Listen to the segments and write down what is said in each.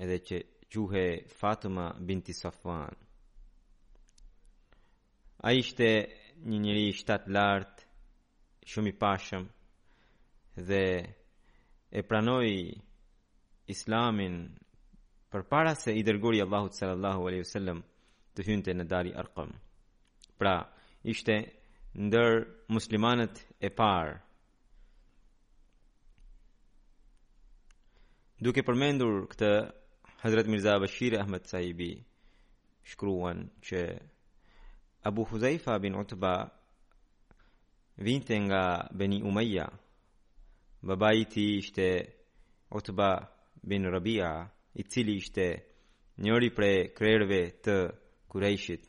edhe që quhej Fatima Binti Safvan. Ai ishte një njeri shtatlartë, shumë i pashëm, dhe e pranoi islamin përpara se i dërguari i Allahut sallallahu alaihi wasallam të hynte në Dari Arkam. Pra, ishte ndër muslimanët e parë Duke përmendur këtë Hazrat Mirza Bashir Ahmed Sahibi shkruan që Abu Huzaifa bin Utba vinte nga Beni Umayya. Babai i tij ishte Utba bin Rabia, i cili ishte njëri prej krerëve të Kurajshit.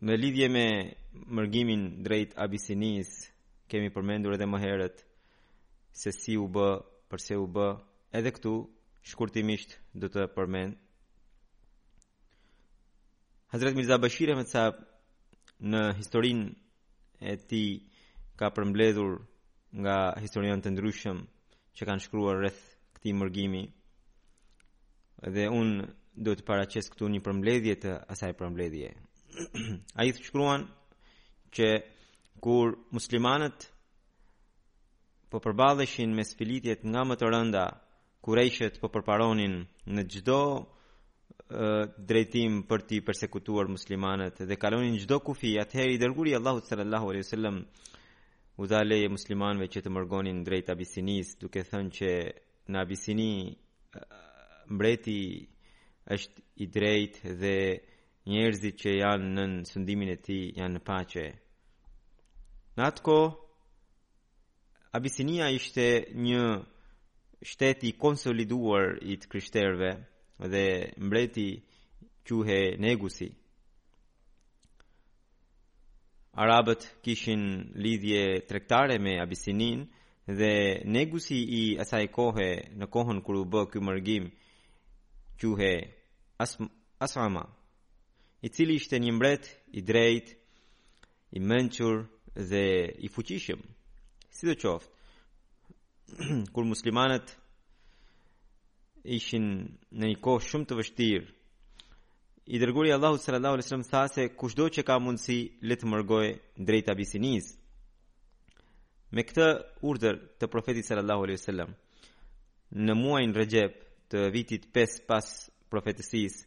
Në lidhje me mërgimin drejt Abisinisë, kemi përmendur edhe më herët se si u bë, përse u bë, edhe këtu shkurtimisht do ta përmend. Hazrat Mirza Bashir Ahmed Sahib në historinë e tij ka përmbledhur nga historianë të ndryshëm që kanë shkruar rreth këtij mërgimi. Dhe unë do të paraqes këtu një përmbledhje të asaj përmbledhje. Ai shkruan që kur muslimanët po përballeshin me sfilitjet nga më të rënda Kurejshët po përparonin në çdo drejtim për t'i persekutuar muslimanët dhe kalonin çdo kufi atëherë i dërguari i Allahut sallallahu alaihi wasallam u dha leje muslimanëve që të mërgonin drejt Abisinisë duke thënë që në Abisini mbreti është i drejtë dhe njerëzit që janë nën sundimin e tij janë në paqe në atë kohë Abisinia ishte një shtet i konsoliduar i të krishterëve dhe mbreti quhej Negusi. Arabët kishin lidhje tregtare me Abisinin dhe Negusi i asaj kohe në kohën kur u bë ky mërgim quhej Ashama, i cili ishte një mbret i drejtë i mençur dhe i fuqishëm. Sidoqoftë, kur muslimanët ishin në një kohë shumë të vështirë, i dërguari i Allahut sallallahu alaihi wasallam tha se kushdo që ka mundësi le të mërgojë drejt Abisinisë. Me këtë urdhër të profetit sallallahu alaihi wasallam në muajin Rexhep të vitit 5 pas profetësisë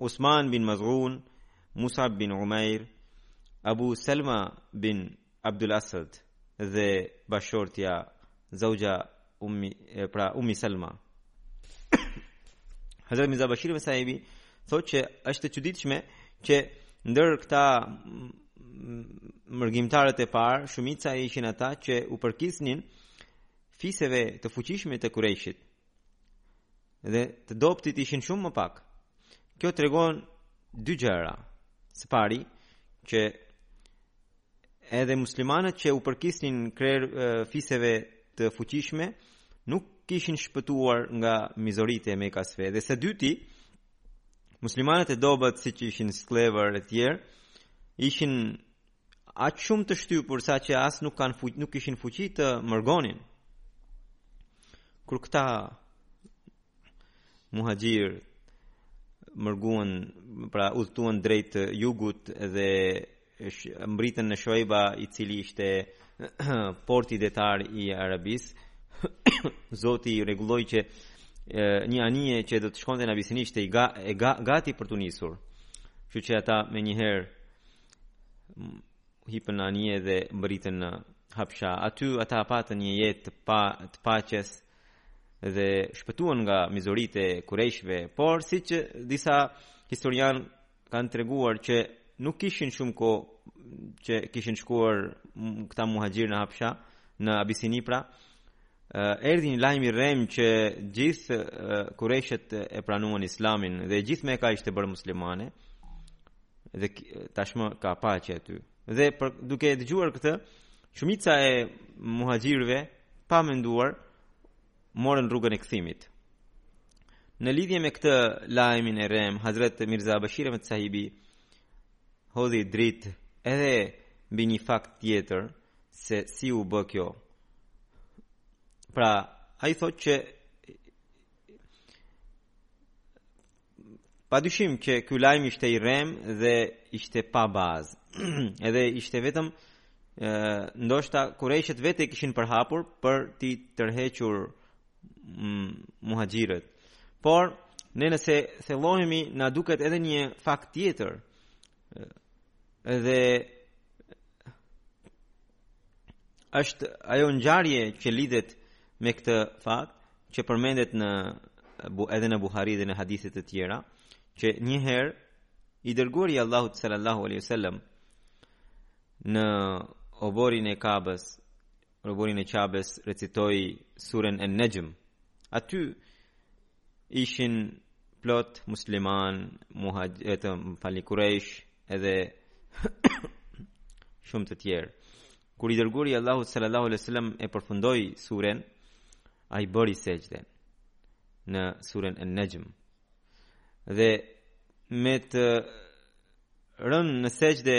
Usman bin Maz'un, Mus'ab bin Umair, Abu Salma bin Abdul Asad dhe bashkëshortja Zauja Umi pra Ummi Salma. Hazrat Mirza Bashir Ahmed Sahibi thotë që është e çuditshme që ndër këta mërgimtarët e parë, shumica ishin ata që u përkisnin fiseve të fuqishme të Kurejshit, Dhe të dobëtit ishin shumë më pak. Kjo tregon dy gjëra. Së pari, që edhe muslimanët që u përkisnin krer fiseve të fuqishme, nuk kishin shpëtuar nga mizoritë e mekasve. Dhe së dyti, muslimanët e dobët siç ishin skllevër e tjerë, ishin aq shumë të shtypur saqë as nuk kanë fuqi, nuk kishin fuqi të mërgonin. Kur këta muhaxhirë mërguan, pra udhëtuan drejt jugut dhe mbërritën në Shoiba i cili ishte porti detar i Arabisë. Zoti i rregulloi që një anije që do të shkonte në Abisini ishte i ga, e ga, gati për t'u nisur. Kështu që ata menjëherë hipën në anije dhe mbërritën në Habsha. Aty ata patën një jetë të, pa, të paqes dhe shpëtuan nga mizoritë e kurejshëve, por siç disa historianë kanë treguar që nuk kishin shumë kohë që kishin shkuar këta muhaxhirë në Habsha, në Abisini pra, Eh, erdhi një lajm i rremë që gjithë eh, kurejshët e pranuan islamin dhe gjithë Meka ishte bërë muslimane dhe tashmë ka paqe aty. Dhe për, duke e dëgjuar këtë, shumica e muhaxhirëve pa menduar morën rrugën e kthimit. Në lidhje me këtë lajmin e rremë, Hazrat Mirza Bashir Ahmed Sahibi hodhi dritë edhe mbi një fakt tjetër, se si u bë kjo. Pra, ai thotë që pa dyshim që ky lajm ishte i rremë dhe ishte pa bazë. Edhe ishte vetëm ndoshta kurejshët vetë e kishin përhapur për t'i tërhequr mm, muhaxhirët. Por, ne nëse thellohemi, na duket edhe një fakt tjetër, Dhe është ajo ngjarje që lidhet me këtë fakt që përmendet në edhe në Buhari dhe në hadithe të tjera që një herë i dërguari i Allahut sallallahu alaihi wasallam në oborrin e Kabës Në oborrin e Qabes recitoi suren En-Nexhm. Aty ishin plot muslimanë, mohues, e të fali kurejsh, edhe shumë të tjerë. Kur i dërguari i Allahut sallallahu alaihi wasallam e përfundoi suren, ai bëri sexhde në suren En-Nexhm. Dhe me të rënë në sexhde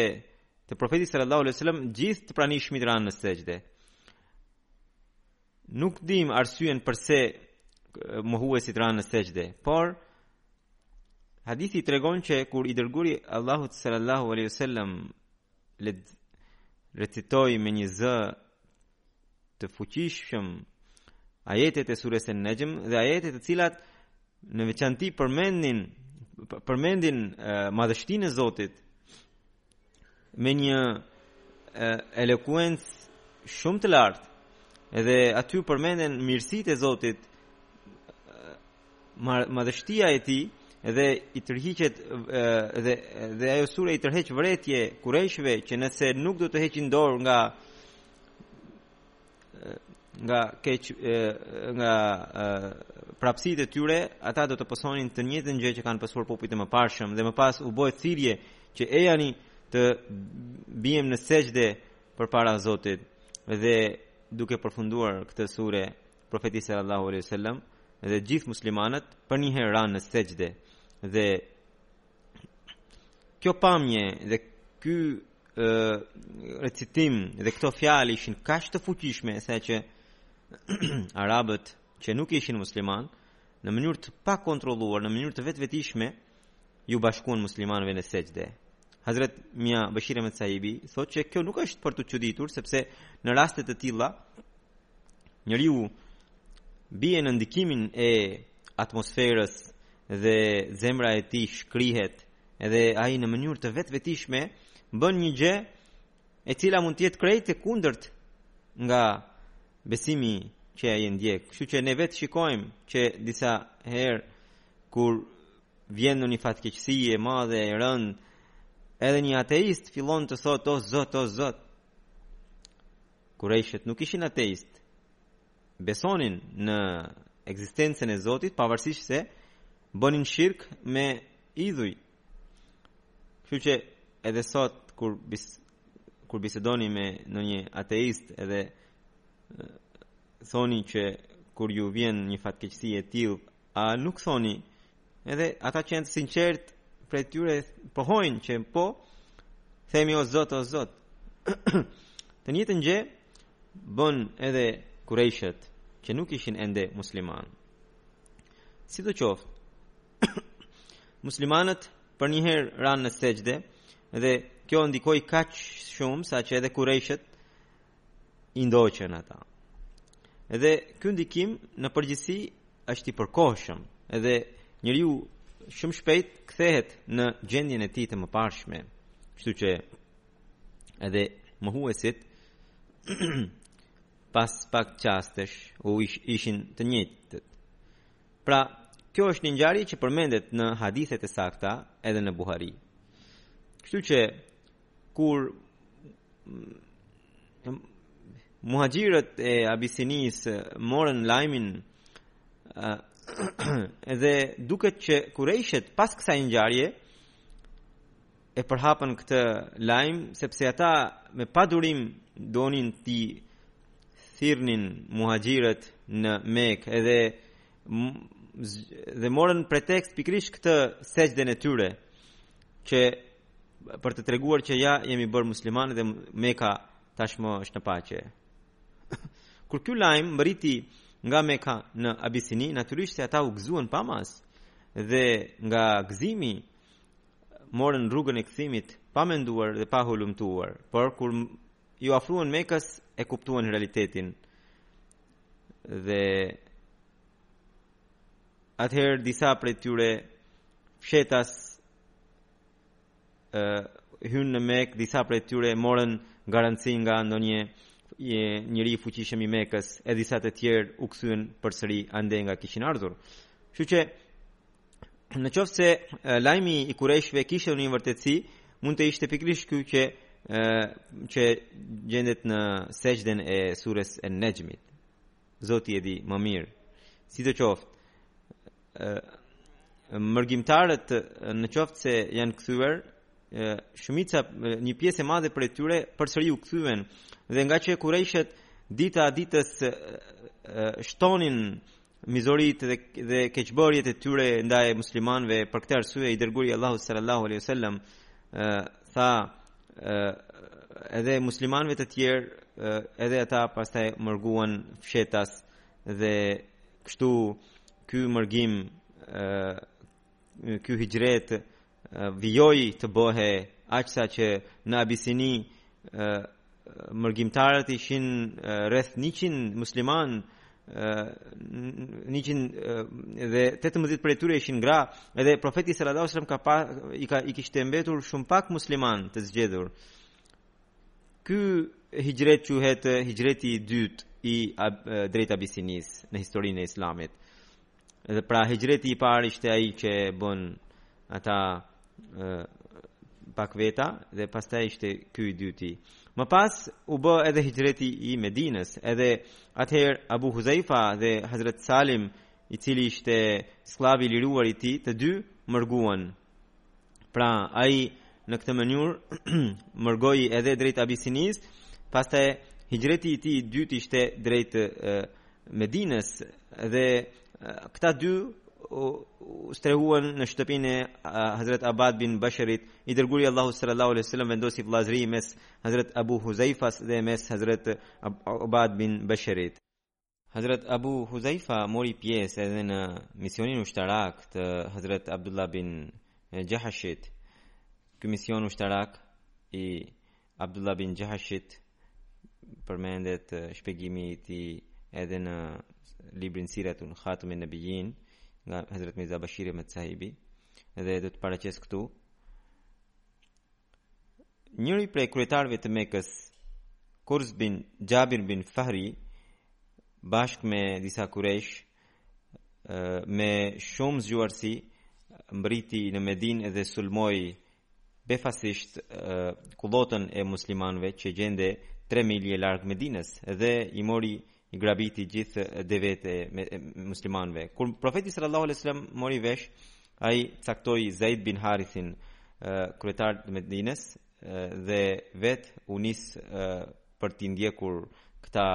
Të profetit sallallahu alejhi ve sellem gjithë të pranishmit ranë në sexhde. Nuk dimë arsyen përse mohuesit ranë në sexhde, por hadithi tregon që kur i dërguari i Allahut sallallahu alejhi ve sellem recitoi me një zë të fuqishëm ajetet e sures En-Nexhm dhe ajetet të cilat në veçanti përmendin përmendin madhështinë e Zotit me një elokuencë shumë të lartë. Edhe aty përmenden mirësitë e Zotit, madhështia e Tij, edhe i tërhiqet edhe dhe ajo sure i tërheq vërejtje kurejshëve që nëse nuk do të heqin dorë nga nga keq nga prapësitë e tyre, ata do të pësonin të njëjtën gjë që kanë pësuar popujt e mëparshëm dhe më pas u bëhet thirrje që ejani të biem në sexhde përpara Zotit dhe duke përfunduar këtë sure profeti sallallahu alaihi wasallam dhe gjithë muslimanët përnjëherë ranë në sexhde dhe kjo pamje dhe ky recitim dhe këto fjalë ishin kaq të fuqishme saqë arabët që nuk ishin muslimanë në mënyrë të pakontrolluar, në mënyrë të vetvetishme iu bashkuan muslimanëve në sexhde. Hazrat Mia Bashir Ahmed Sahibi thotë që kjo nuk është për t'u çuditur sepse në raste të tilla njeriu bie në ndikimin e atmosferës dhe zemra e tij shkrihet Edhe ai në mënyrë të vetvetishme bën një gjë e cila mund të jetë krejt e kundërt nga besimi që ai e ndjek. Kështu që ne vetë shikojmë që disa herë kur vjen ndonjë fatkeqësi e madhe e rëndë, edhe një ateist fillon të thotë o Zot, o Zot. Kurejshët nuk ishin ateistë. besonin në ekzistencën e Zotit, pavarësisht se bënin shirk me idhuj. Kështu që edhe sot kur bis, kur bisedoni me ndonjë ateist edhe thoni që kur ju vjen një fatkeqësi e tillë A nuk thoni edhe ata që janë të sinqertë prej tyre pohojnë që po themi o Zot o Zot. të njëjtën gjë bënë edhe kurejshët që nuk ishin ende musliman. Sido qoftë, muslimanët përnjëherë ranë në sexhde dhe kjo ndikoi kaq shumë saqë edhe kurejshët i ndoqën ata. Edhe ky ndikim në përgjithësi është i përkohshëm, edhe njeriu shumë shpejt kthehet në gjendjen e tij të mëparshme. Kështu që edhe mohuesit pas pak çastesh u ish, ishin të njëjtët. Pra, kjo është një ngjarje që përmendet në hadithet e sakta edhe në Buhari. Kështu që Kur muhaxhirët e Abisinisë morën lajmin edhe duket që kurejshët pas kësaj ngjarje e përhapën këtë lajm, sepse ata me padurim donin t'i thirrnin muhaxhirët në Mekë edhe dhe morën pretekst pikërisht këtë sexhden e tyre që për të treguar që ja jemi bërë muslimanë dhe Meka tashmë është në paqe. Kur ky lajm mbërriti nga Meka në Abisini, natyrisht se ata u gëzuan pa masë dhe nga gëzimi morën rrugën e kthimit pa menduar dhe pa hulumtuar, por kur iu afruan Mekës e kuptuan realitetin. Dhe atëherë disa prej tyre fshetas ë hynë në Mekë, disa prej tyre morën garanci nga ndonjë njeri i fuqishëm i Mekës, e disa të tjerë u kthyen përsëri andej nga kishin ardhur. Kështu që në qoftë se lajmi i kurejshëve kishte një vërtetësi, mund të ishte pikërisht ky që që gjendet në sexhden e surës e Nexhmit Zoti e di më mirë. Sidoqoftë, mërgimtarët në qoftë se janë kthyer, shumica një pjesë e madhe prej tyre përsëri u kthyen dhe ngaqë kurejshët dita ditës shtonin mizoritë dhe dhe keqbërjet e tyre ndaj muslimanëve për këtë arsye i dërguari i Allahut sallallahu alaihi wasallam tha edhe muslimanëve të tjerë edhe ata pastaj mërguan fshetas dhe kështu ky mërgim ky hixhret vijoi të bëhej aq saqë në Abisini mërgimtarët ishin rreth 100 musliman 100 dhe 18 prej tyre ishin gra edhe profeti sallallahu alajhi wasallam i kishte mbetur shumë pak muslimanë të zgjedhur ky hixhret quhet hixhreti i dytë drejt Abisinisë në historinë e Islamit Edhe pra hixhreti i parë ishte ai që bënë ata pak veta dhe pastaj ishte ky i dyti. Më pas u bë edhe hixhreti i Medinës, edhe atëherë Abu Huzaifa dhe Hazrat Salim, i cili ishte skllavi i liruar i tij, të dy mërguan Pra, ai në këtë mënyrë mërgoi edhe drejt Abisinisë, pastaj hixhreti i tij i dytë ishte drejt Medinës dhe këta dy u strehuan në shtëpinë e Hazrat Abad bin Basharit i dërguari i Allahut sallallahu alaihi wasallam vendosi vëllazëri mes Hazrat Abu Huzaifas dhe mes Hazrat Abad bin Basharit Hazrat Abu Huzaifa mori pjesë edhe në misionin ushtarak të Hazrat Abdullah bin Xhahashit. Ky mision ushtarak i Abdullah bin Xhahashit përmendet shpjegimi i tij edhe në librin Sirat Khatamun Nebijin nga Hazrat Mirza Bashir Ahmed Sahibi dhe do të paraqes këtu Njëri prej kryetarëve të Mekës, Kurz bin Xhabir bin Fahri, bashkë me disa kurejsh, me shumë zgjuarsi, mbërriti në Medinë dhe sulmoi befasisht kullotën e muslimanëve që gjendej tre milje larg Medinës dhe i mori i grabiti gjithë devetë e muslimanëve. Kur profeti sallallahu alaihi wasallam mori vesh, ai caktoi Zaid bin Harithin kryetar të Medinës dhe vetë u nis për t'i ndjekur këta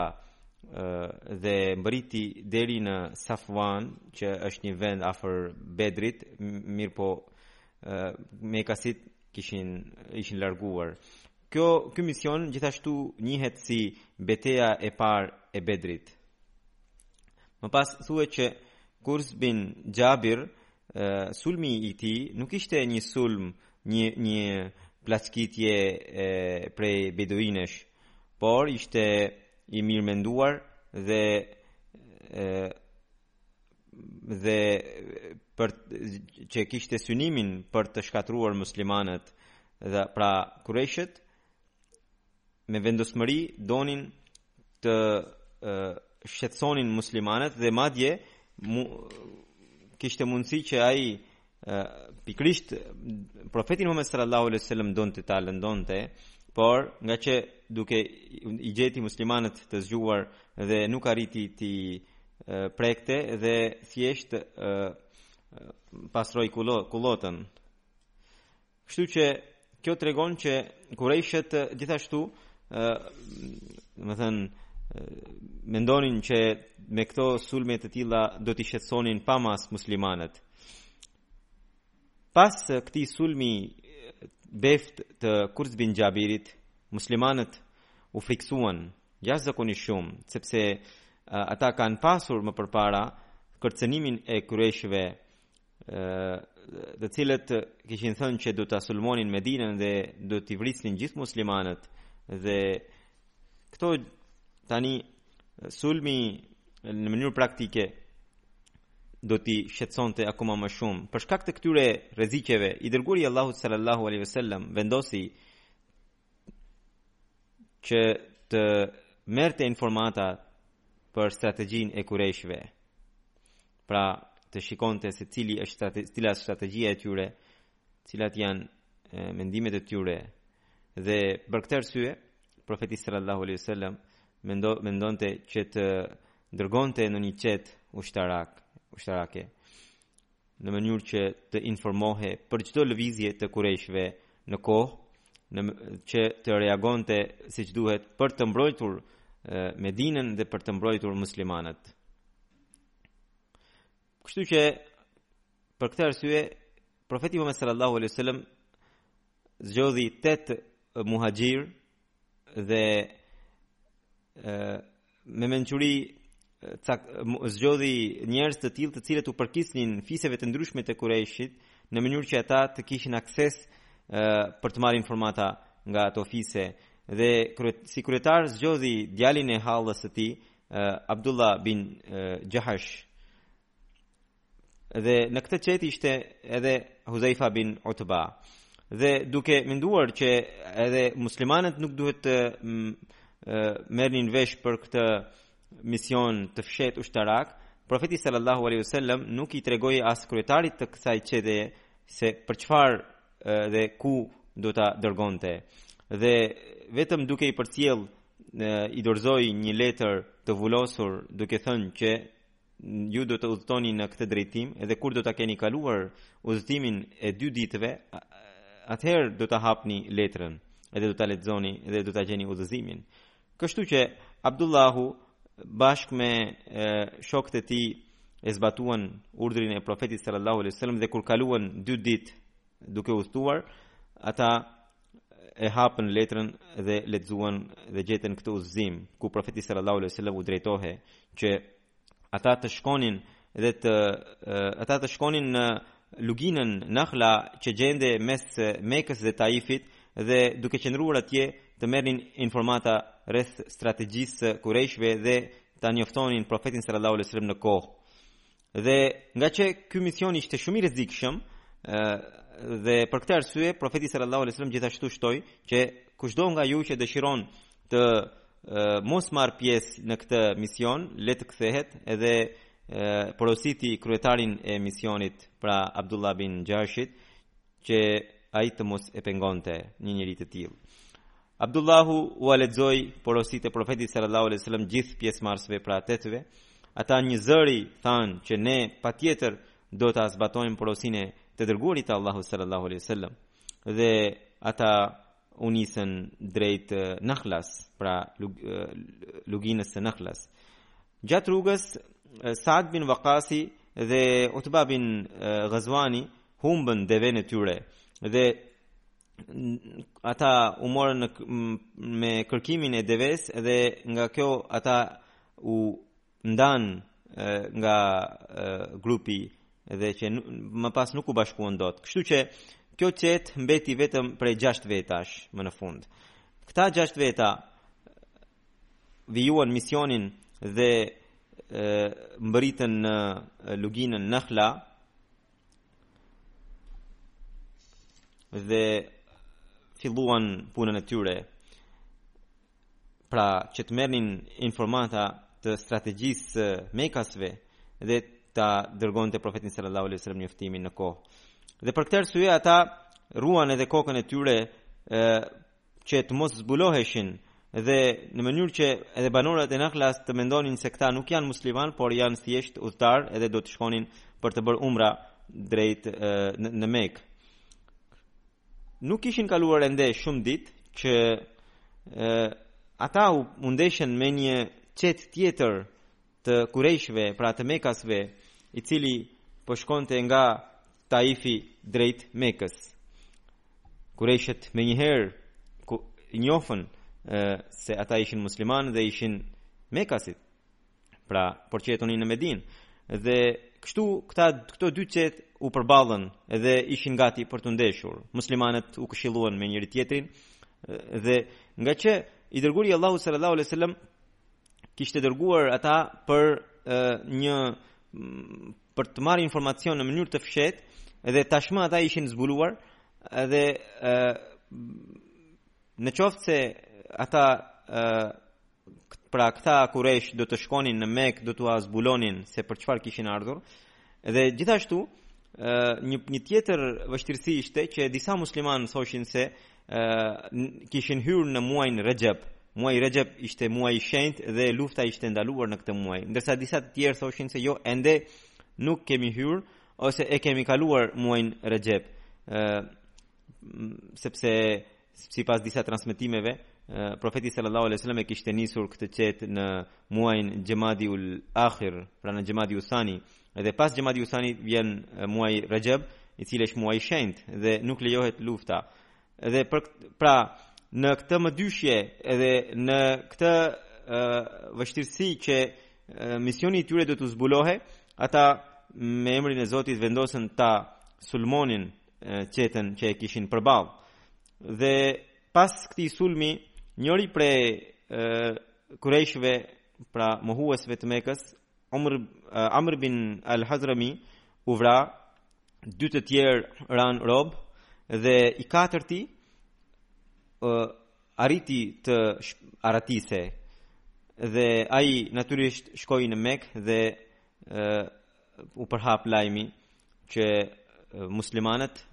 dhe mbërriti deri në Safwan, që është një vend afër Bedrit, mirëpo mekasit kishin ishin larguar. Kjo ky mision gjithashtu njihet si beteja e parë e Bedrit. Më pas thuhet që Kurz bin Xhabir sulmi i tij nuk ishte një sulm, një një plaçkitje prej beduinesh, por ishte i mirëmenduar dhe e, dhe për që kishte synimin për të shkatërruar muslimanët dhe pra kurejshët me vendosmëri donin të shqetësonin muslimanët dhe madje mu, kishte mundësi që ai pikërisht profetin Muhammed sallallahu alaihi wasallam donte ta lëndonte por ngaqë duke i gjeti muslimanët të zgjuar dhe nuk arriti t'i prekte dhe thjesht pastroi kullotën Kështu që kjo tregon që kurejshët gjithashtu ë domethënë mendonin që me këto sulme të tilla do t'i shqetësonin pa mas muslimanët. Pas këtij sulmi të beftë të Kurz bin Jabirit, muslimanët u frikësuan jashtëzakonisht shumë, sepse ata kanë pasur më përpara kërcënimin e kurejshëve të cilët kishin thënë që do ta sulmonin Medinën dhe do t'i vrisnin gjithë muslimanët dhe ky tani sulmi në mënyrë praktike do t'i shqetësonte akoma më shumë për shkak të këtyre rreziqeve i dërguari i Allahut sallallahu alaihi wasallam vendosi që të merrte informata për strategjinë e kurejshëve Pra, të shikonte se cili është strategji, cila është strategjia e tyre, cilat janë e, mendimet e tyre. Dhe për këtë arsye, profeti sallallahu alaihi wasallam mendo, mendonte që të dërgonte ndonjë çetë ushtarak, ushtarake në mënyrë që të informohej për çdo lëvizje të kurejshëve në kohë, në që të reagonte siç duhet për të mbrojtur Medinën dhe për të mbrojtur muslimanët. Kështu që për këtë arsye profeti Muhammed sallallahu alaihi wasallam zgjodhi 8 muhaxhirë dhe me mençuri zgjodhi njerëz të tillë të cilët u përkisnin fiseve të ndryshme të Kurejshit në mënyrë që ata të kishin akses për të marrë informata nga ato fise dhe si kryetar zgjodhi djalin e hallës së tij Abdullah bin Jahash dhe në këtë çetë ishte edhe Huzaifa bin Utba dhe duke menduar që edhe muslimanët nuk duhet të merrnin vesh për këtë mision të fshehtë ushtarak profeti sallallahu alaihi wasallam nuk i tregoi as kryetarit të kësaj çete se për çfarë dhe ku do ta dërgonte dhe vetëm duke i përcjellë i dorëzoi një letër të vulosur duke thënë që ju do të udhëtoni në këtë drejtim edhe kur do ta keni kaluar udhëtimin e dy ditëve atëherë do ta hapni letrën edhe do ta lexoni edhe do ta gjeni udhëzimin kështu që Abdullahu bashkë me shokët e tij e zbatuan urdhrin e profetit sallallahu alaihi wasallam dhe kur kaluan dy ditë duke udhëtuar ata e hapën letrën dhe lexuan dhe gjetën këtë udhëzim ku profeti sallallahu alejhi ve sellem u drejtohej që ata të shkonin dhe ata të shkonin në luginën Nakhla që gjende mes Mekës dhe Taifit dhe duke qëndruar atje të merrnin informata rreth strategjisë së Kurejshëve dhe ta njoftonin profetin sallallahu alejhi ve sellem në kohë Dhe ngaqë ky mision ishte shumë i rrezikshëm, ë dhe për këtë arsye profeti sallallahu alajhi wasallam gjithashtu shtoi që kushdo nga ju që dëshiron të mos marrë pjesë në këtë mision, le të kthehet edhe porositi kryetarin e misionit, pra Abdullah bin Xhahshit, që ai të mos e pengonte një njeri të tillë. Abdullahu ua lexoi porositë e profetit sallallahu alejhi ve sellem gjithë pjesëmarrësve pra të tetëve. Ata njëzëri thanë që ne patjetër do ta zbatojmë porosinë e të dërguarit të Allahut sallallahu alejhi ve sellem. Dhe ata u nisën drejt Nakhlas, pra luginës së Nakhlas. Gjatë rrugës Saad bin Waqasi dhe Utba bin Ghazwani humbën devenë e tyre dhe ata u morën në, me kërkimin e devesë dhe nga kjo ata u ndanë nga grupi dhe që më pas nuk u bashkuan dot. Kështu që kjo çetë mbeti vetëm prej 6 vetash më në fund. Këta 6 veta vijuan misionin dhe mbërritën në luginën Nakhla dhe filluan punën e tyre. pra që të merrnin informata të strategjisë së Mekasve dhe ta dërgonte profetin sallallahu alaihi wasallam njoftimin në kohë. Dhe për këtë arsye ata rruan edhe kokën e tyre e, që të mos zbuloheshin dhe në mënyrë që edhe banorët e Nakhlas të mendonin se këta nuk janë muslimanë, por janë thjesht udhëtarë edhe do të shkonin për të bërë umra drejt e, në, në Mekë. Nuk kishin kaluar ende shumë ditë që e, ata u u ndeshën me një çetë tjetër të kurejshve, pra të mekasve, i cili po shkonte nga Taifi drejt Mekës. Kurejshët menjëherë i njohën e, se ata ishin muslimanë dhe ishin mekasit. Pra, por që jetonin në Medinë. Dhe kështu këta këto dy çeta u përballën dhe ishin gati për t'u ndeshur. Muslimanët u këshilluan me njëri-tjetrin dhe ngaqë i dërguari i Allahut sallallahu alaihi wasallam i kishte dërguar ata për e, një për të marrë informacion në mënyrë të fshehtë dhe tashmë ata ishin zbuluar dhe e, në qoftë se ata e, Pra këta kurejsh do të shkonin në Mekë, do ta zbulonin se për çfarë kishin ardhur. Dhe gjithashtu, një një tjetër vështirësi ishte që disa muslimanë thoshin se kishin hyrë në muajin Rexhep. Muaji Rexhep ishte muaj i shenjtë dhe lufta ishte e ndaluar në këtë muaj. Ndërsa disa të tjerë thoshin se jo, ende nuk kemi hyrë ose e kemi kaluar muajin Rexhep. ë sepse Sipas disa transmetimeve, Profeti sallallahu alejhi ue sellem e kishte nisur këtë çetë në muajin Xhamadi ul Akhir, pra në Xhamadi Usani, dhe pas Xhamadi Usani vjen muaji Rexhep, i cili është muaj i shenjtë dhe nuk lejohet lufta. Dhe për pra në këtë mëdyshje edhe në këtë vështirësi që misioni i tyre do të zbulohej, ata me emrin e Zotit vendosën ta sulmonin çetën që e kishin përballë. Dhe pas këtij sulmi, njëri prej kurejshëve, pra mohuesve të Mekës, Umr Amr bin Al-Hazrami u vra, dy të tjerë ranë rob dhe i katërti uh, arriti të arratisej dhe ai natyrisht shkoi në Mekë dhe uh, u përhap lajmi që muslimanët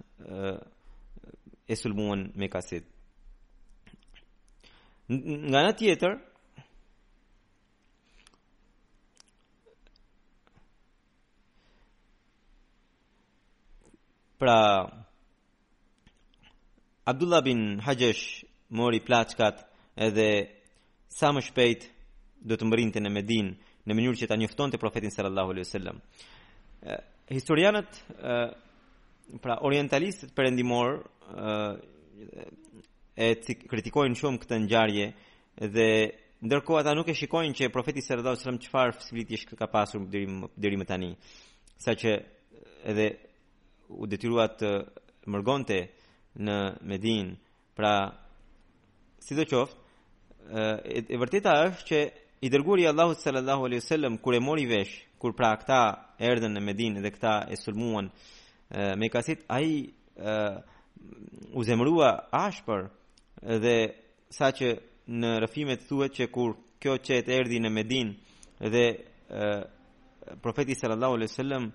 i sulmuan mekasit. Nga ana tjetër, pra Abdullah bin Xhahsh mori plaçkat edhe sa më shpejt do të mbërrinte në Medinë në mënyrë që ta njoftonte profetin sallallahu alaihi wasallam. Historianët pra orientalistët perëndimorë e kritikojnë shumë këtë ngjarje dhe ndërkohë ata nuk e shikojnë që profeti sallallahu alajhi wasallam çfarë sjelljesh ka pasur deri deri më tani saqë edhe u detyrua të mërgonte në Medinë. Pra, sidoqoftë, e, e vërteta është që i dërguari i Allahut sallallahu alaihi wasallam kur e mori vesh, kur pra këta erdhën në Medinë dhe këta e sulmuan mekasit, ai u zemrua ashpër dhe saqë në rrëfimet thuhet që kur kjo çetë erdhi në Medinë dhe profeti sallallahu alaihi wasallam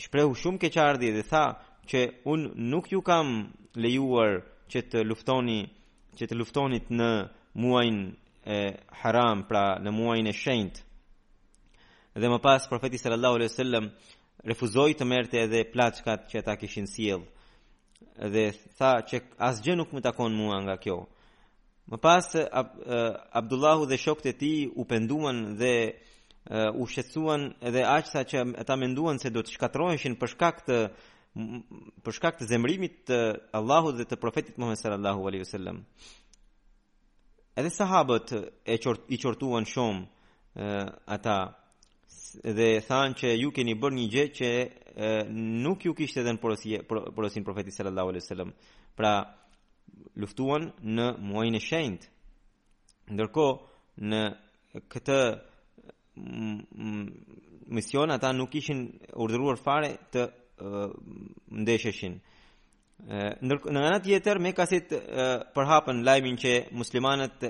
shprehu shumë keqardhje dhe tha që unë nuk ju kam lejuar që të luftoni që të luftonit në muajin e haram pra në muajin e shenjtë dhe më pas profeti sallallahu alaihi wasallam refuzoi të merrte edhe plaçkat që ata kishin sjellë Dhe tha që asgjë nuk më takon mua nga kjo. Më pas Ab, Abdullahu dhe shokët e tij u penduan dhe u shqetësuan edhe aq saqë ata menduan se do të shkatërroheshin për shkak të për shkak të zemrimit të Allahut dhe të profetit Muhammed sallallahu alaihi wasallam. Edhe sahabët e qort, i qortuan shumë ata dhe thanë që ju keni bërë një gjë që e, nuk ju kishte dhënë porosi porosinë profeti sallallahu alaihi wasallam. Pra luftuan në muajin e shenjtë. Ndërkohë në këtë mision ata nuk ishin urdhëruar fare të ndesheshin. Në në anën tjetër mekasit përhapën lajmin që muslimanët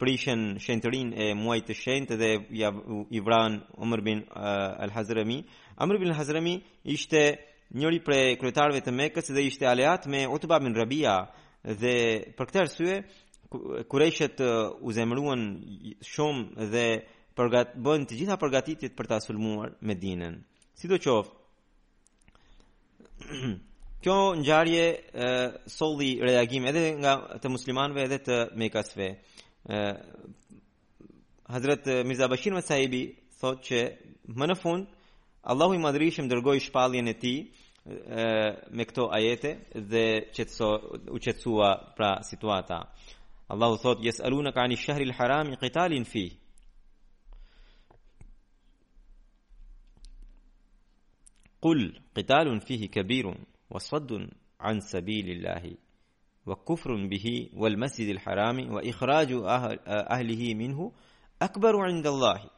prishën shenjtërinë e muajit të shenjtë dhe ia i vranë Umar bin Al-Hazrami. Umar bin Al-Hazrami ishte njëri prej kryetarëve të Mekës dhe ishte aleat me Utba bin Rabia dhe për këtë arsye kurejshët u zemëruan shumë dhe përgat bënë të gjitha përgatitjet për ta sulmuar Medinën. Sidoqoftë, Kjo ngjarje solli reagim edhe nga të muslimanëve edhe të mekasve. Hazrat Mirza Bashir Ahmad Sahibi thotë që më në fund Allahu i Madhërishëm dërgoi shpalljen e tij me këto ajete dhe qetëso u qetësua pra situata. Allahu thotë yes'alunaka ani shahril harami qitalin fi. Qul qitalun fihi kabirun wa saddun an sabilillahi وكفر به والمسجد الحرام وإخراج أهله منه أكبر عند الله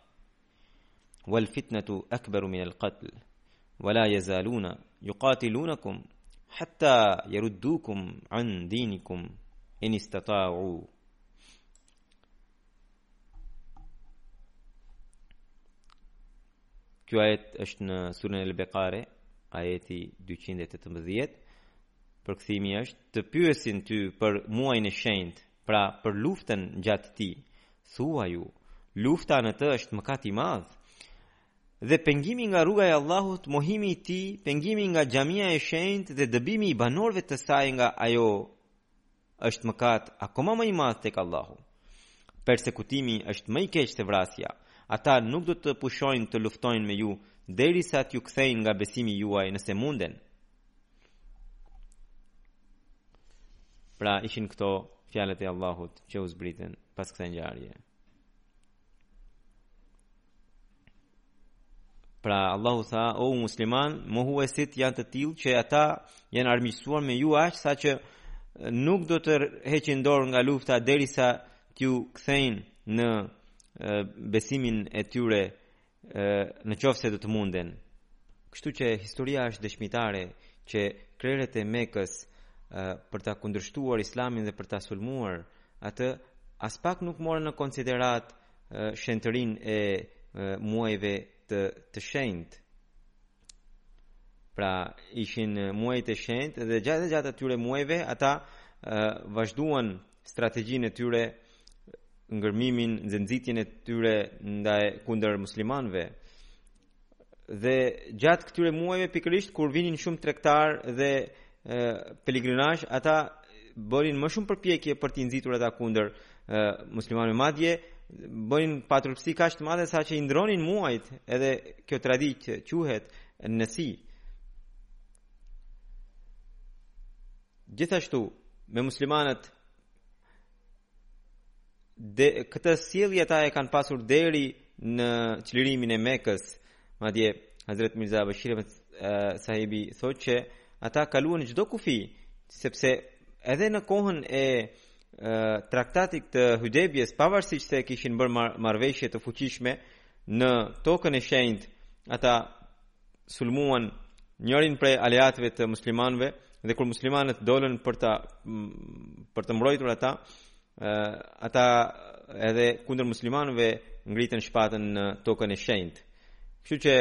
والفتنة أكبر من القتل ولا يزالون يقاتلونكم حتى يردوكم عن دينكم إن استطاعوا Ky ajet është në suren El-Bekare, ajeti 218, përkthimi është, të pyesin ty për muajin e shenjtë, pra për luftën gjatë tij, thuaju, lufta në të është mëkat i madh, dhe pengimi nga rruga e Allahut, mohimi i tij, pengimi nga xhamia e shenjtë dhe dëbimi i banorëve të saj nga ajo është mëkat akoma më i madh tek Allahu. Persekutimi është më i keq se vrasja. Ata nuk do të pushojnë të luftojnë me ju derisa t'ju kthejnë nga besimi juaj nëse munden. Pra ishin këto fjalët e Allahut që u zbritën pas kësaj ngjarje. Pra Allahu tha, o muslimanë, mohuesit janë të tillë që ata janë armiqësuar me ju aq saqë nuk do të heqin dorë nga lufta derisa t'ju kthejnë në besimin e tyre në qoftë se do të munden. Kështu që historia është dëshmitare që krerët e Mekës për ta kundërshtuar Islamin dhe për ta sulmuar atë aspak nuk morën në konsideratë shenjtërinë e muajve të të shenjtë. Pra ishin muaj të shenjtë dhe gjatë gjatë atyre muajve ata vazhduan strategjinë e tyre ndërsimin dhe nxitjen e tyre ndaj kundër muslimanëve. Dhe gjatë këtyre muajve pikërisht kur vinin shumë tregtarë dhe pelegrinazh, ata bënin më shumë përpjekje për t'i nxitur ata kundër muslimanëve madje bënin paturpësi kaq të madhe saqë i ndërronin muajt, edhe kjo traditë quhet nesi. Gjithashtu me muslimanët këtë sjellje ata e kanë pasur deri në çlirimin e Mekës Madje Hazret Mirza Bashir Ahmed Sahibi thotë që ata kaluan çdo kufi, sepse edhe në kohën e traktatit të Hudejbijes, pavarësisht se kishin bërë mar marrëveshje të fuqishme në tokën e shenjtë, ata sulmuan njërin prej aleatëve të muslimanëve dhe kur muslimanët dolën për ta për të mbrojtur ata, ata edhe kundër muslimanëve ngritën shpatën në tokën e shenjtë. Kështu që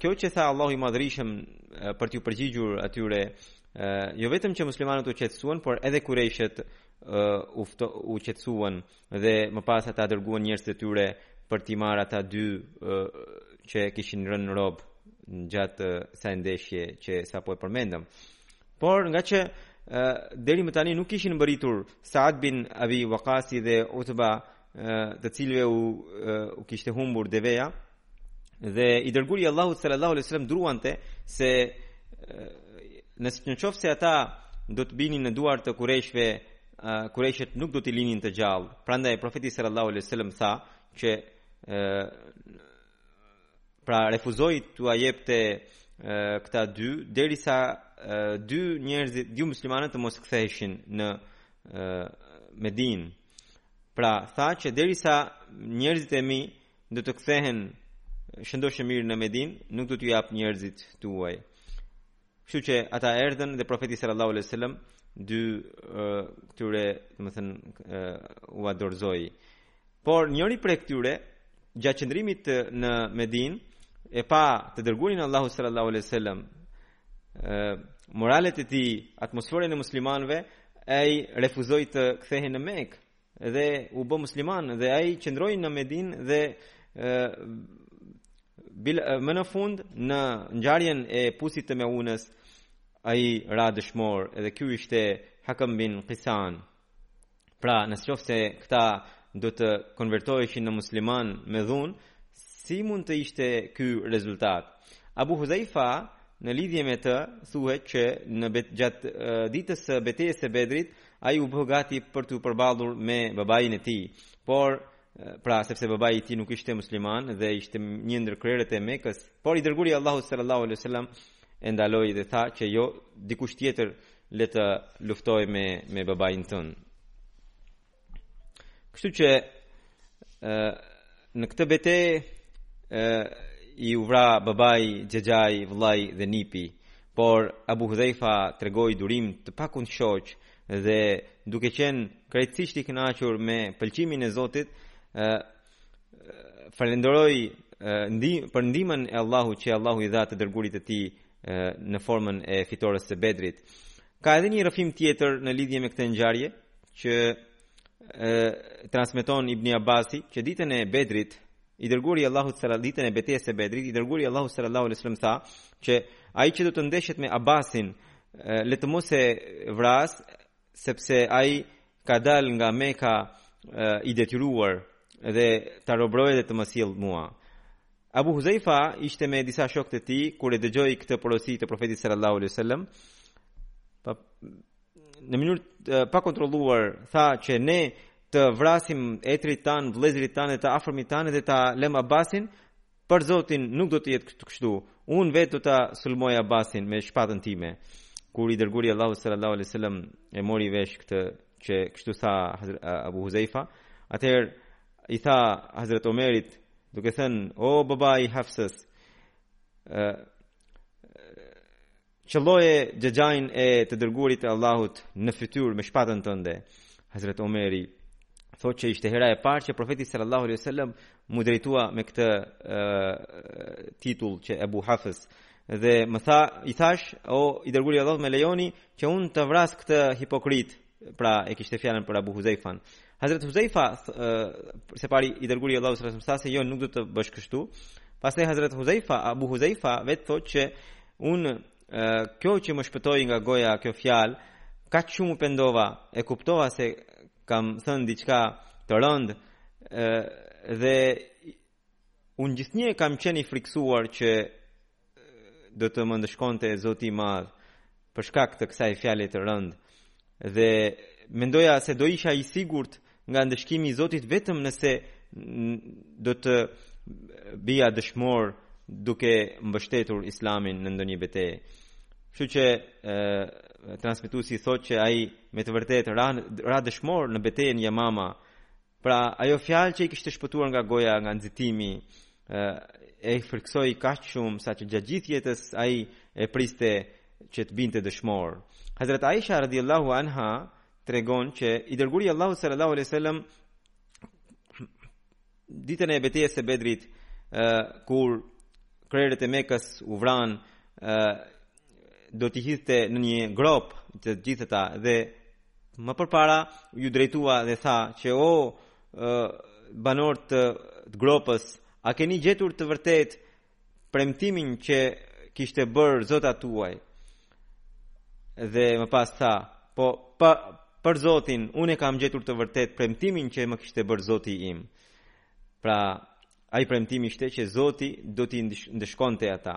kjo që tha Allahu i Madhërishëm për t'u përgjigjur atyre, jo vetëm që muslimanët u qetësuan, por edhe kurejshët u u qetësuan dhe më pas ata dërguan njerëz të tyre për t'i marrë ata dy që kishin rënë rob gjatë asaj ndeshjeje që sapo e përmendëm. Por ngaqë deri më tani nuk kishin mbërritur Saad bin Abi Waqasi dhe Utba të cilëve u, u kishte humbur deveja dhe i dërguari i Allahut sallallahu alaihi wasallam druante se nëse në qoftë se ata do të binin në duar të kurejshëve kurejshët nuk do t'i linin të gjallë prandaj profeti sallallahu alaihi wasallam tha që Pra refuzoi t'ua jepte këta dy derisa dy njerëzit, dy muslimanët të mos ktheheshin në Medinë. Pra tha që derisa njerëzit e mi do të kthehen shëndoshë e mirë në Medinë, nuk do t'jua jap njerëzit tuaj. Kështu që ata erdhën dhe profeti sallallahu alaihi wasallam dy këtyre, domethënë, ua dorëzoi. Por njëri prej këtyre gjatë qëndrimit në Medinë e pa të dërguarin e Allahut sallallahu alaihi wasallam moralet e tij, atmosferën e muslimanëve, ai refuzoi të kthehej në Mekë. dhe u bë musliman dhe ai qëndroi në Medinë dhe bile, më në fund në ngjarjen e pusit të Meunës ai ra dëshmor dhe ky ishte Hakam bin Kejsan pra në qoftë se këta do të konvertoheshin në muslimanë me dhunë si mund të ishte ky rezultat Abu Huzaifa në lidhje me të thuhet që në bet, gjatë ditës së betejës së Bedrit Ai u bë gati për t'u përballur me babain e tij, por pra sepse babai i tij nuk ishte musliman dhe ishte një ndër krerët e Mekës, por i dërguari i Allahut sallallahu alaihi wasallam e ndaloi dhe tha që jo dikush tjetër le të luftojë me me babain tënd. Kështu që ë në këtë betejë iu vra babai, xhaxhai, vëllai dhe nipi. Por Abu Huzaifa tregoi durim të pakundshoq dhe duke qenë krejtësisht i kënaqur me pëlqimin e Zotit, falënderoi për ndihmën e Allahut që Allahu i dha të dërguarit të tij në formën e fitores së Bedrit. Ka edhe një rrëfim tjetër në lidhje me këtë ngjarje që e transmeton Ibn Abasi që ditën e Bedrit I dërguari i Allahut sallallahu alaihi wasallam ditën e betejës së Bedrit, i dërguari i Allahut sallallahu alaihi wasallam tha që ai që do të ndeshet me Abbasin, le të mos e vrasë, sepse ai ka dalë nga Meka i detyruar dhe ta robërojë dhe të ma sjellë mua. Abu Huzaifa ishte me disa shokë të tij kur e dëgjoi këtë porosi të Profetit sallallahu alaihi wasallam. në mënyrë të pakontrolluar tha që ne të vrasim etërit tanë, vëllezërit tanë e të afërmit tanë dhe ta lëmë Abbasin, për Zotin nuk do të jetë kështu. Unë vetë do ta sulmoj Abbasin me shpatën time. Kur i dërguari i Allahut sallallahu alaihi wasallam e mori vesh këtë që kështu tha Abu Huzaifa, atëherë i tha Hazret Omerit duke thënë o babai i Hafsës, Qëlloje xhaxhain e të dërguarit të Allahut në fytyrë me shpatën tënde. Hazrat Omeri thotë që ishte hera e parë që profeti sallallahu alaihi wasallam m'u drejtua me këtë titull që Abu Hafs dhe më tha i thash o i dërguari i Allahut me lejoni që unë ta vras këtë hipokrit pra e kishte fjalën për Abu Huzaifan. Hazrat Huzaifa se pari i dërguri Allahut sallallahu alaihi wasallam se jo nuk do të bësh kështu. Pastaj Hazrat Huzaifa, Abu Huzaifa vetë thotë që un kjo që më shpëtoi nga goja kjo fjalë, kaq shumë u pendova, e kuptova se kam thënë diçka të rëndë dhe Unë gjithnjë kam qenë i frikësuar që do të më ndëshkonte Zoti i Madh për shkak të kësaj fjale të rëndë dhe mendoja se do isha i sigurt nga ndëshkimi i Zotit vetëm nëse do të bija dëshmor duke mbështetur Islamin në ndonjë betejë. Kështu që transmetuesi thotë që ai me të vërtetë ra, ra dëshmor në betejën Yamama Pra, ajo fjalë që i kishte shpëtuar nga goja, nga nxitimi, e frikësoi kaq shumë sa që gjatë gjithë jetës ai e priste që të binte dëshmor. Hazrat Aisha radhiyallahu anha tregon që i dërguri i Allahut sallallahu alaihi wasallam ditën e betejës së Bedrit kur krerët e Mekës u vranë do t'i hidhte në një grop të gjithë ata dhe më përpara iu drejtua dhe tha që o banor të gropës a keni gjetur të vërtet premtimin që kishte bërë zotat tuaj dhe më pas tha po pa, për zotin unë e kam gjetur të vërtet premtimin që më kishte bërë zoti im pra ai premtim ishte që zoti do t'i ndëshkonte ata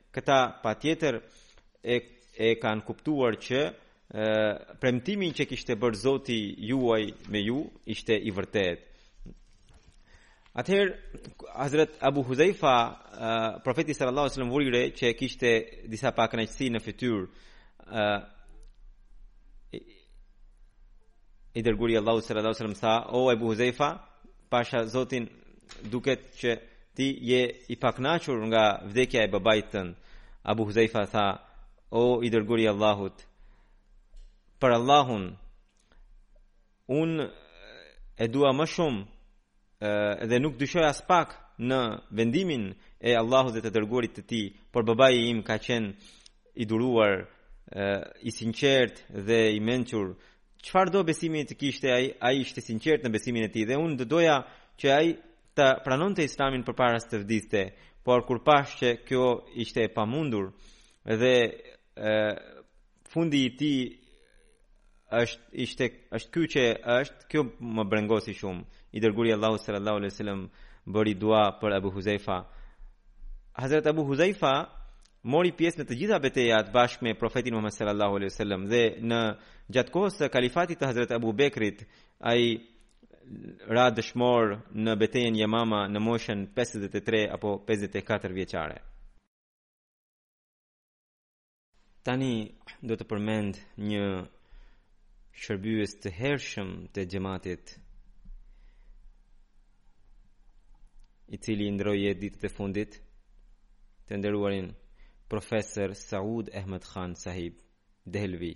Këta patjetër e, e kanë kuptuar që e, premtimi që kishte bërë zoti juaj me ju ishte i vërtet. Atëherë, Hazrat Abu Huzaifa, profeti sallallahu alaihi wasallam vuri re që kishte disa pakënaqësi në fytyrë, I dërguri Allahut sallallahu alaihi wasallam tha, "O Abu Huzaifa, pasha Zotin duket që ti je i pakënaqur nga vdekja e babait tënd." Abu Huzaifa tha, "O i dërguri Allahut, për Allahun un e dua më shumë dhe nuk dyshoj aspak në vendimin e Allahut dhe të dërguarit të tij, por babai im ka qenë i duruar, i sinqertë dhe i mençur. Çfarëdo besimi të kishte ai, ai ishte i sinqertë në besimin e tij dhe unë do doja që ai ta pranonte Islamin përpara se të vdiste, por kur pashë që kjo ishte e pamundur dhe E, fundi i tij është, ishte, është ky që është, kjo më brengosi shumë. I dërguari i Allahut sallallahu alaihi wasallam bëri dua për Abu Huzejfa. Hazrat Abu Huzejfa mori pjesë në të gjitha betejat bashkë me profetin Muhammed sallallahu alaihi wasallam dhe në gjatë kohës së kalifatit të Hazrat Abu Bekrit ai ra dëshmor në betejën Jemama në moshën 53 apo 54 vjeçare. Tani do të përmend një shërbyes të hershëm të xhamatit i cili ndërroi jetë ditët e fundit të nderuarin profesor Saud Ahmed Khan Sahib Dehlvi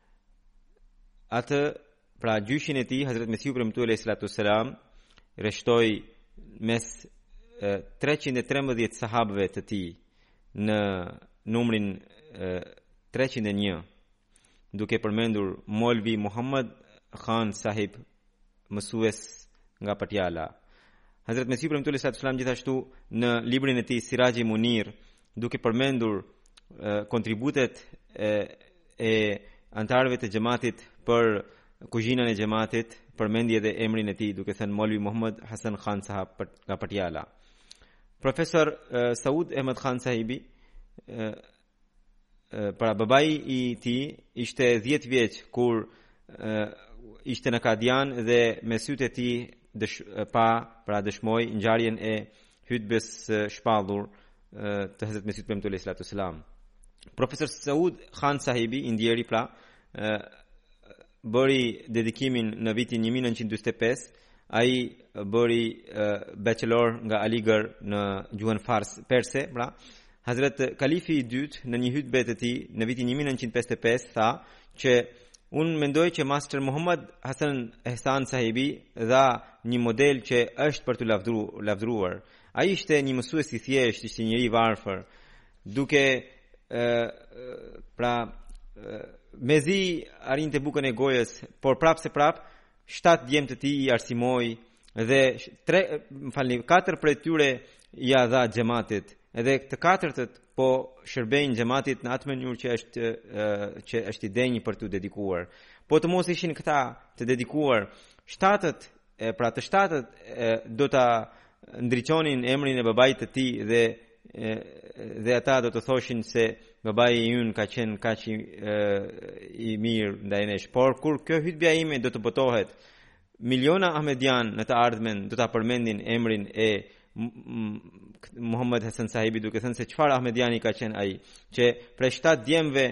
atë pra gjyshin e tij Hazrat Mesihu i Premtuar alayhi salatu wasalam rreshtoi mes 313 sahabëve të tij në numrin 301 duke përmendur Molvi Muhammad Khan Sahib mësues nga Patjala. Hazrat Mesihu i Premtuar alayhi salatu wasalam gjithashtu në librin e tij Siraji Munir duke përmendur kontributet e, e anëtarëve të xhamatit për kuzhinën e xhamatit, përmendi edhe emrin e tij duke thënë Molvi Muhammad Hasan Khan Sahab nga Patjala. Profesor uh, Saud Ahmed Khan Sahibi uh, pra babai i tij ishte 10 vjeç kur ishte në Kadian dhe me sytë e tij dësh, pa pra dëshmoi ngjarjen e hutbes së shpallur të Hazrat Mesihut të Premtuar Alayhi Salatu Selam. Profesor Saud Khan Sahibi i ndjeri pra bëri dedikimin në vitin 1945, ai bëri bachelor nga Aligarh në gjuhën fars perse, pra Hazrat Kalifi i dytë në një hutbë të tij në vitin 1955 tha që unë mendoj që Master Muhammad Hasan Ehsan Sahibi dha një model që është për t'u lavdëruar. Ai ishte një mësues i thjeshtë, ishte njeri i varfër. Duke ë pra mezi arrinte bukën e gojës, por prapë se prapë shtatë djem të tij i arsimoi dhe tre, më falni, katër prej tyre ia dha xhamatit. Edhe të katërtët po shërbejnë xhamatit në atë mënyrë që është që është i denjë për t'u dedikuar. Po të mos ishin këta të dedikuar, shtatët E pra të shtatët e, do ta ndriçonin emrin e babait të tij dhe e, dhe ata do të thoshin se babai ynë ka qenë kaq i, i mirë ndaj nesh. Por kur kjo hutbja ime do të botohet, miliona ahmedianë në të ardhmen do ta përmendin emrin e Muhammed Hasan Sahibi duke thënë se çfarë ahmediani ka qenë ai, që prej 7 djemve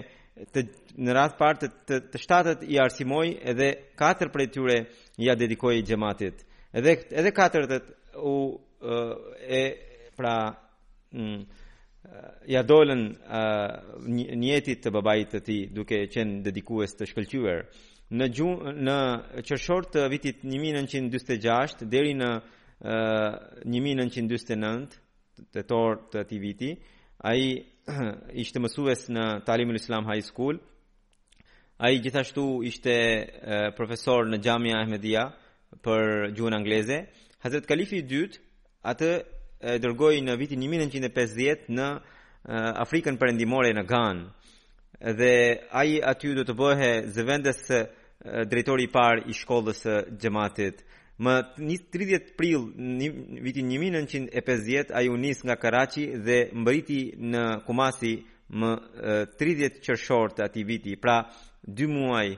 të në radhë të parë të, të, të shtatët i arsimoi edhe katër prej tyre ia dedikoi xhamatit. Edhe edhe të katërt u e pra mm, ia dolën nijetit të babait të tij duke qenë dedikues të shkëlqyer në gju, në qershor të vitit 1946 deri në 1949 tetor të atij viti ai ishte mësues në Talimul Islam High School ai gjithashtu ishte profesor në Xhamia Ahmedia për gjuhën angleze Hazret Kalifi i dytë atë e dërgoi në vitin 1950 në Afrikën Perëndimore në Ganë dhe ai aty do të bëhej zëvendës drejtori i parë i shkollës së xhematit. Më 30 prill në vitin 1950 ai u nis nga Karaçi dhe mbërriti në Kumasi më 30 qershor të atij viti. Pra, dy muaj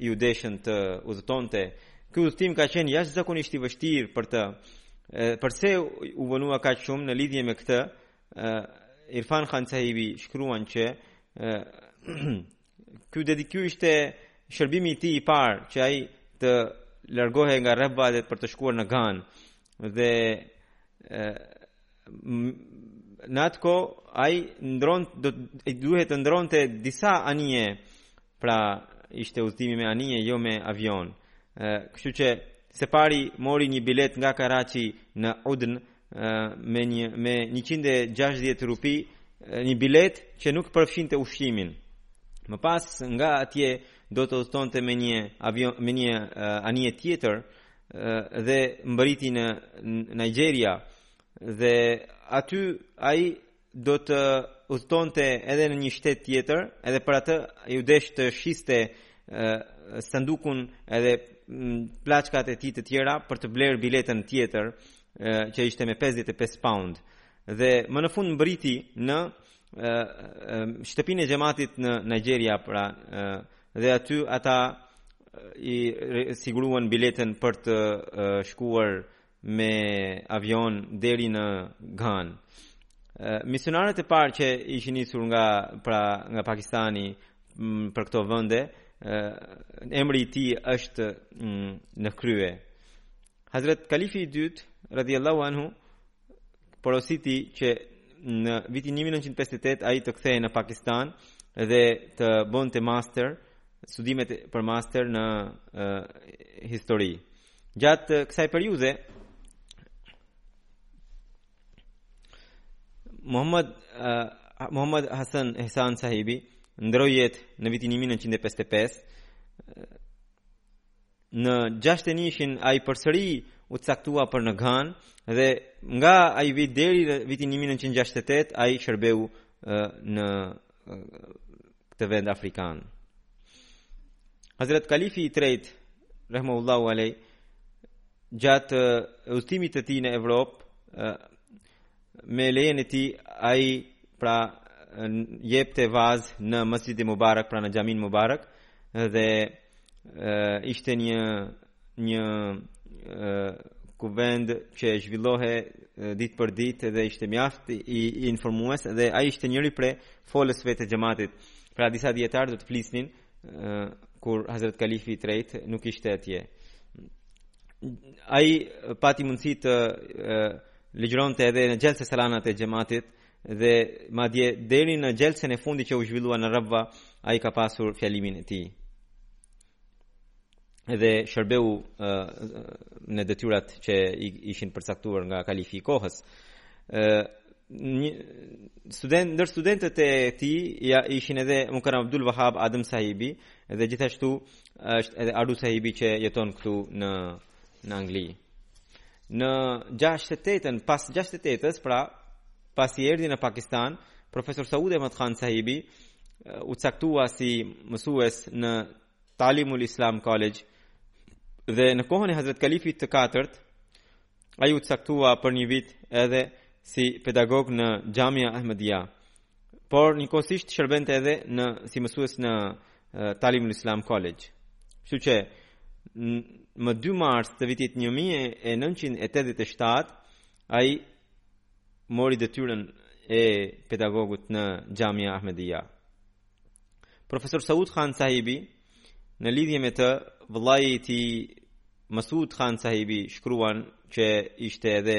iu deshën të udhëtonte. Ky udhëtim ka qenë jashtëzakonisht i vështirë për të. Përse u vonua kaq shumë në lidhje me këtë? Irfan Khan Sahibi shkruan që Ky dedi ky ishte shërbimi i tij i parë që ai të largohej nga Rabva dhe për të shkuar në Ganë. Dhe e, në atë kohë, ai ndërron do të duhej të ndërronte disa anije. Pra ishte udhëtimi me anije, jo me avion. Ë, kështu që së pari mori një biletë nga Karaçi në Aden me një me 160 rupi një biletë që nuk përfshinte ushqimin. Më pas nga atje do të udhëtonte me një avion me një uh, anije tjetër uh, dhe mbërriti në Nigeria dhe aty ai do të udhëtonte edhe në një shtet tjetër, edhe për atë iu desh të shiste sandukun edhe plaçkat e tij të tjera për të blerë biletën tjetër që ishte me 55 pound. Dhe më në fund mbërriti në shtëpinë e xhematit në Nigeria, pra dhe aty ata i siguruan biletën për të shkuar me avion deri në Gan. Misionarët e parë që ishin nisur nga pra nga Pakistani për këto vende, emri i tij është në krye. Hazret Kalifi i dytë, radhiyallahu anhu, porositi që në vitin 1958 ai të kthehej në Pakistan dhe të bënte master, studimet për master në uh, histori. Gjatë kësaj periudhe Muhammad uh, Muhammad Ahsan Ihsan Sahibi ndroi jetë në vitin 1955 në gjashtë nishin ai përsëri u caktua për në Gan dhe nga ai vit deri në vitin 1968 ai shërbeu në këtë vend afrikan. Hazret Kalifi i tretë, rahmatullahu alej, gjatë uh, udhëtimit të tij në Evropë, uh, me lejen e tij, ai pra uh, jepte vaz në Mesxhidi Mubarak, pra në xhaminë Mubarak, dhe ishte një një kuvend që zhvillohej ditë për ditë dhe ishte mjaft informues dhe ai ishte njëri prej folësve të xhamatit. Pra disa dijetarë do të flisnin kur Hazret Kalifi i tretë nuk ishte atje. Ai pati mundësi të ligjëronte edhe në xhelse salanat e xhamatit Dhe madje deri në xhelsen e fundit që u zhvillua në Rabva, ai ka pasur fjalimin e tij. Dhe shërbeu uh, në detyrat që ishin përcaktuar nga kalifi i kohës. Uh, një student ndër studentët e tij ishin edhe Mukarram Abdul Wahab Adam Sahibi dhe gjithashtu është edhe Ardu Sahibi që jeton këtu në në Angli. Në 68-ën, pas 68-ës, pra pasi erdhi në Pakistan, profesor Saud Ahmed Khan Sahibi uh, u caktua si mësues në Talimul Islam College dhe në kohën e Hazret Kalifit të katërt, ai u caktua për një vit edhe si pedagog në Xhamia Ahmedia. Por njëkohësisht shërbente edhe në si mësues në Talimul Islam College. Kështu që më 2 mars të vitit 1987 ai mori detyrën e pedagogut në Xhamia Ahmedia. Profesor Saud Khan Sahibi në lidhje me të vëllai i tij Masud Khan Sahibi shkruan që ishte edhe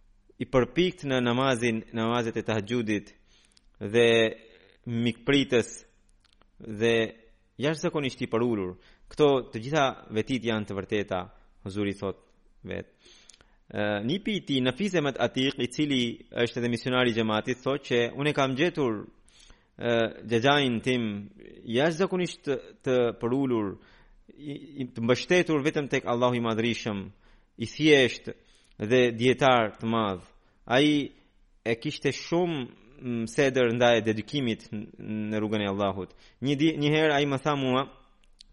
i përpikt në namazin, namazet e tahajjudit dhe mikpritës dhe jashtëzakonisht i përulur. Këto të gjitha vetitë janë të vërteta, Huzuri thotë vetë. Nipi i tij Nafis Ahmed Atik, i cili është edhe misionar i xhematit, thotë që unë e kam gjetur xhaxhain tim jashtëzakonisht të, të përulur, të mbështetur vetëm tek Allahu i Madhërishëm, i thjeshtë dhe dietar të madh. Ai e kishte shumë mm, sedër ndaj dedikimit në rrugën e Allahut. Një di, një herë ai më tha mua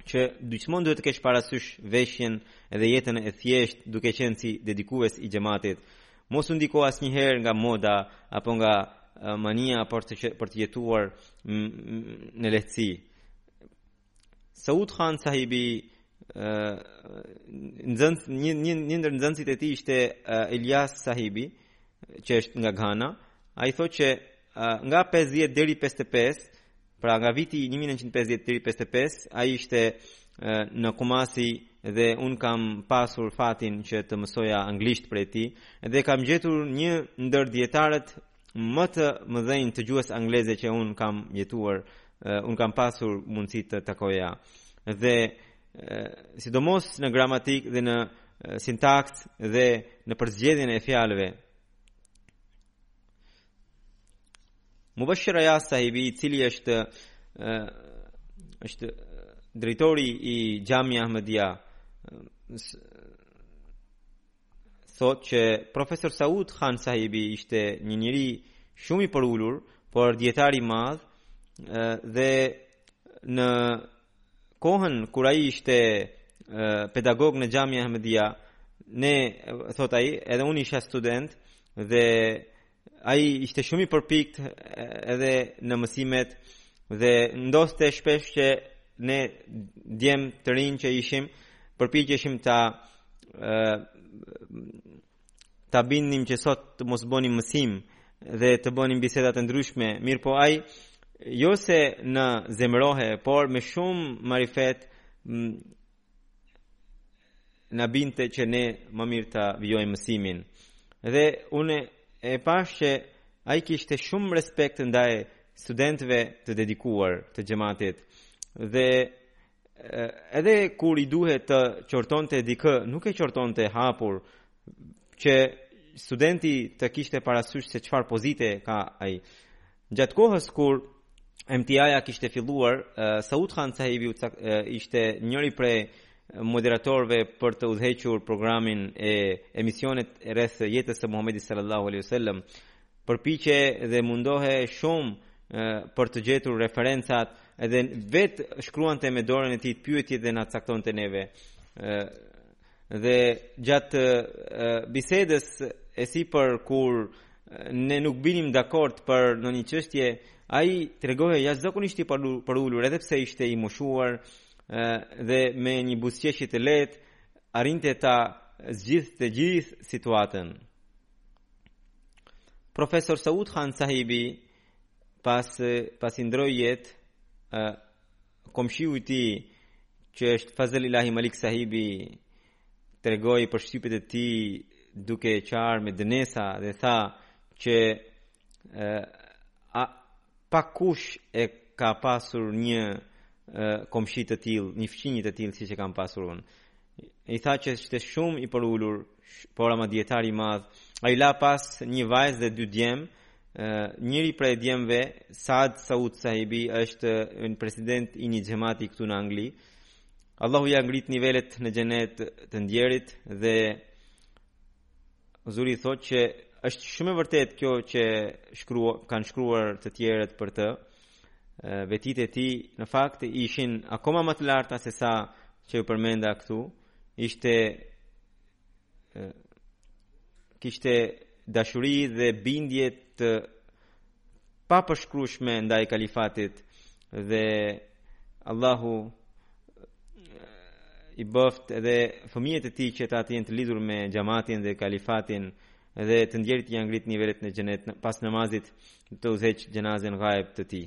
që gjithmonë duhet të kesh parasysh veshjen dhe jetën e thjeshtë duke qenë si dedikues i xhematit. Mos u ndiko asnjëherë nga moda apo nga mania për të që, për të jetuar në lehtësi. Saud Khan sahibi nxënës një një një ndër nxënësit e tij ishte Elias sahibi që është nga Ghana. Ai thotë që nga 50 deri 55 Pra nga viti 1950 deri 55 ai ishte në Kumasi dhe unë kam pasur fatin që të mësoja anglisht prej tij dhe kam gjetur një ndër dietarët më të mëdhenj të gjuhës angleze që unë kam jetuar unë kam pasur mundësi të takoja dhe sidomos në gramatikë dhe në sintaksë dhe në përzgjedhjen e fjalëve Mubashir Ayaz sahibi i cili është është drejtori i Xhamia Ahmedia thotë që profesor Saud Khan sahibi ishte një njeri shumë i përulur, por dietar i madh dhe në kohën kur ai ishte pedagog në Xhamia Ahmedia, ne thotë ai, edhe unë isha student dhe ai ishte shumë i përpikt edhe në mësimet dhe ndodhte shpesh që ne djem të rinj që ishim përpiqeshim ta ta bindnim që sot të mos bënim mësim dhe të bënim bisedat e ndryshme, mirëpo ai jo se na zemërohej, por me shumë marifet na bindte që ne më mirë të vijojmë mësimin. Dhe unë e pashë që ai kishte shumë respekt ndaj studentëve të dedikuar të xhematit. Dhe Edhe kur i duhej të qortonte dikë, nuk e qortonte hapur që studenti të kishte parasysh se çfarë pozite ka ai. Gjatë kohës kur MTA-ja kishte filluar, uh, Saud Khan Sahibi uh, ishte njëri prej moderatorëve për të udhëhequr programin e emisionet rreth jetës së Muhamedit sallallahu alaihi wasallam Përpiqe dhe mundohe shumë për të gjetur referencat dhe vetë shkruante me dorën e tij pyetjet dhe na caktonte neve. Dhe gjatë bisedës e sipër kur ne nuk binim dakord për ndonjë çështje, ai tregohe jashtëzakonisht i përulur edhe pse ishte i moshuar dhe me një buzëqeshje të lehtë, arrinte ta zgjidhte gjithë situatën. Profesor Saud Khan Sahibi pas pasi ndërroi jetë komshiu i tij që është Fazil Ilahi Malik Sahibi tregoi për shtypet e tij duke qarë me dënesa dhe tha që e, a, pak kush e ka pasur një komshi të tillë, një fqinj të tillë siç e kam pasur unë. Ai tha që ishte shumë i përulur, por ama dietar i madh. Ai la pas një vajzë dhe dy djem. Njëri prej djemve, Saad Saud Sahibi, është një president i një xhamati këtu në Angli. Allahu ia ngritë nivelet në xhenet të ndjerit dhe Huzuri thotë që është shumë e vërtetë kjo që shkrua, kanë shkruar të tjerët për të. Vetitë e tij, në fakt, ishin akoma më të larta sesa që ju përmenda këtu. Ishte, kishte dashuri dhe bindje të papërshkrueshme ndaj kalifatit dhe Allahu i bëftë edhe fëmijët e tij që ata të jenë të lidhur me xhamatin dhe kalifatin dhe të ndjerit ia ngritë nivelet në xhenet pas namazit do të udhëheq xhenazën ghaib të tij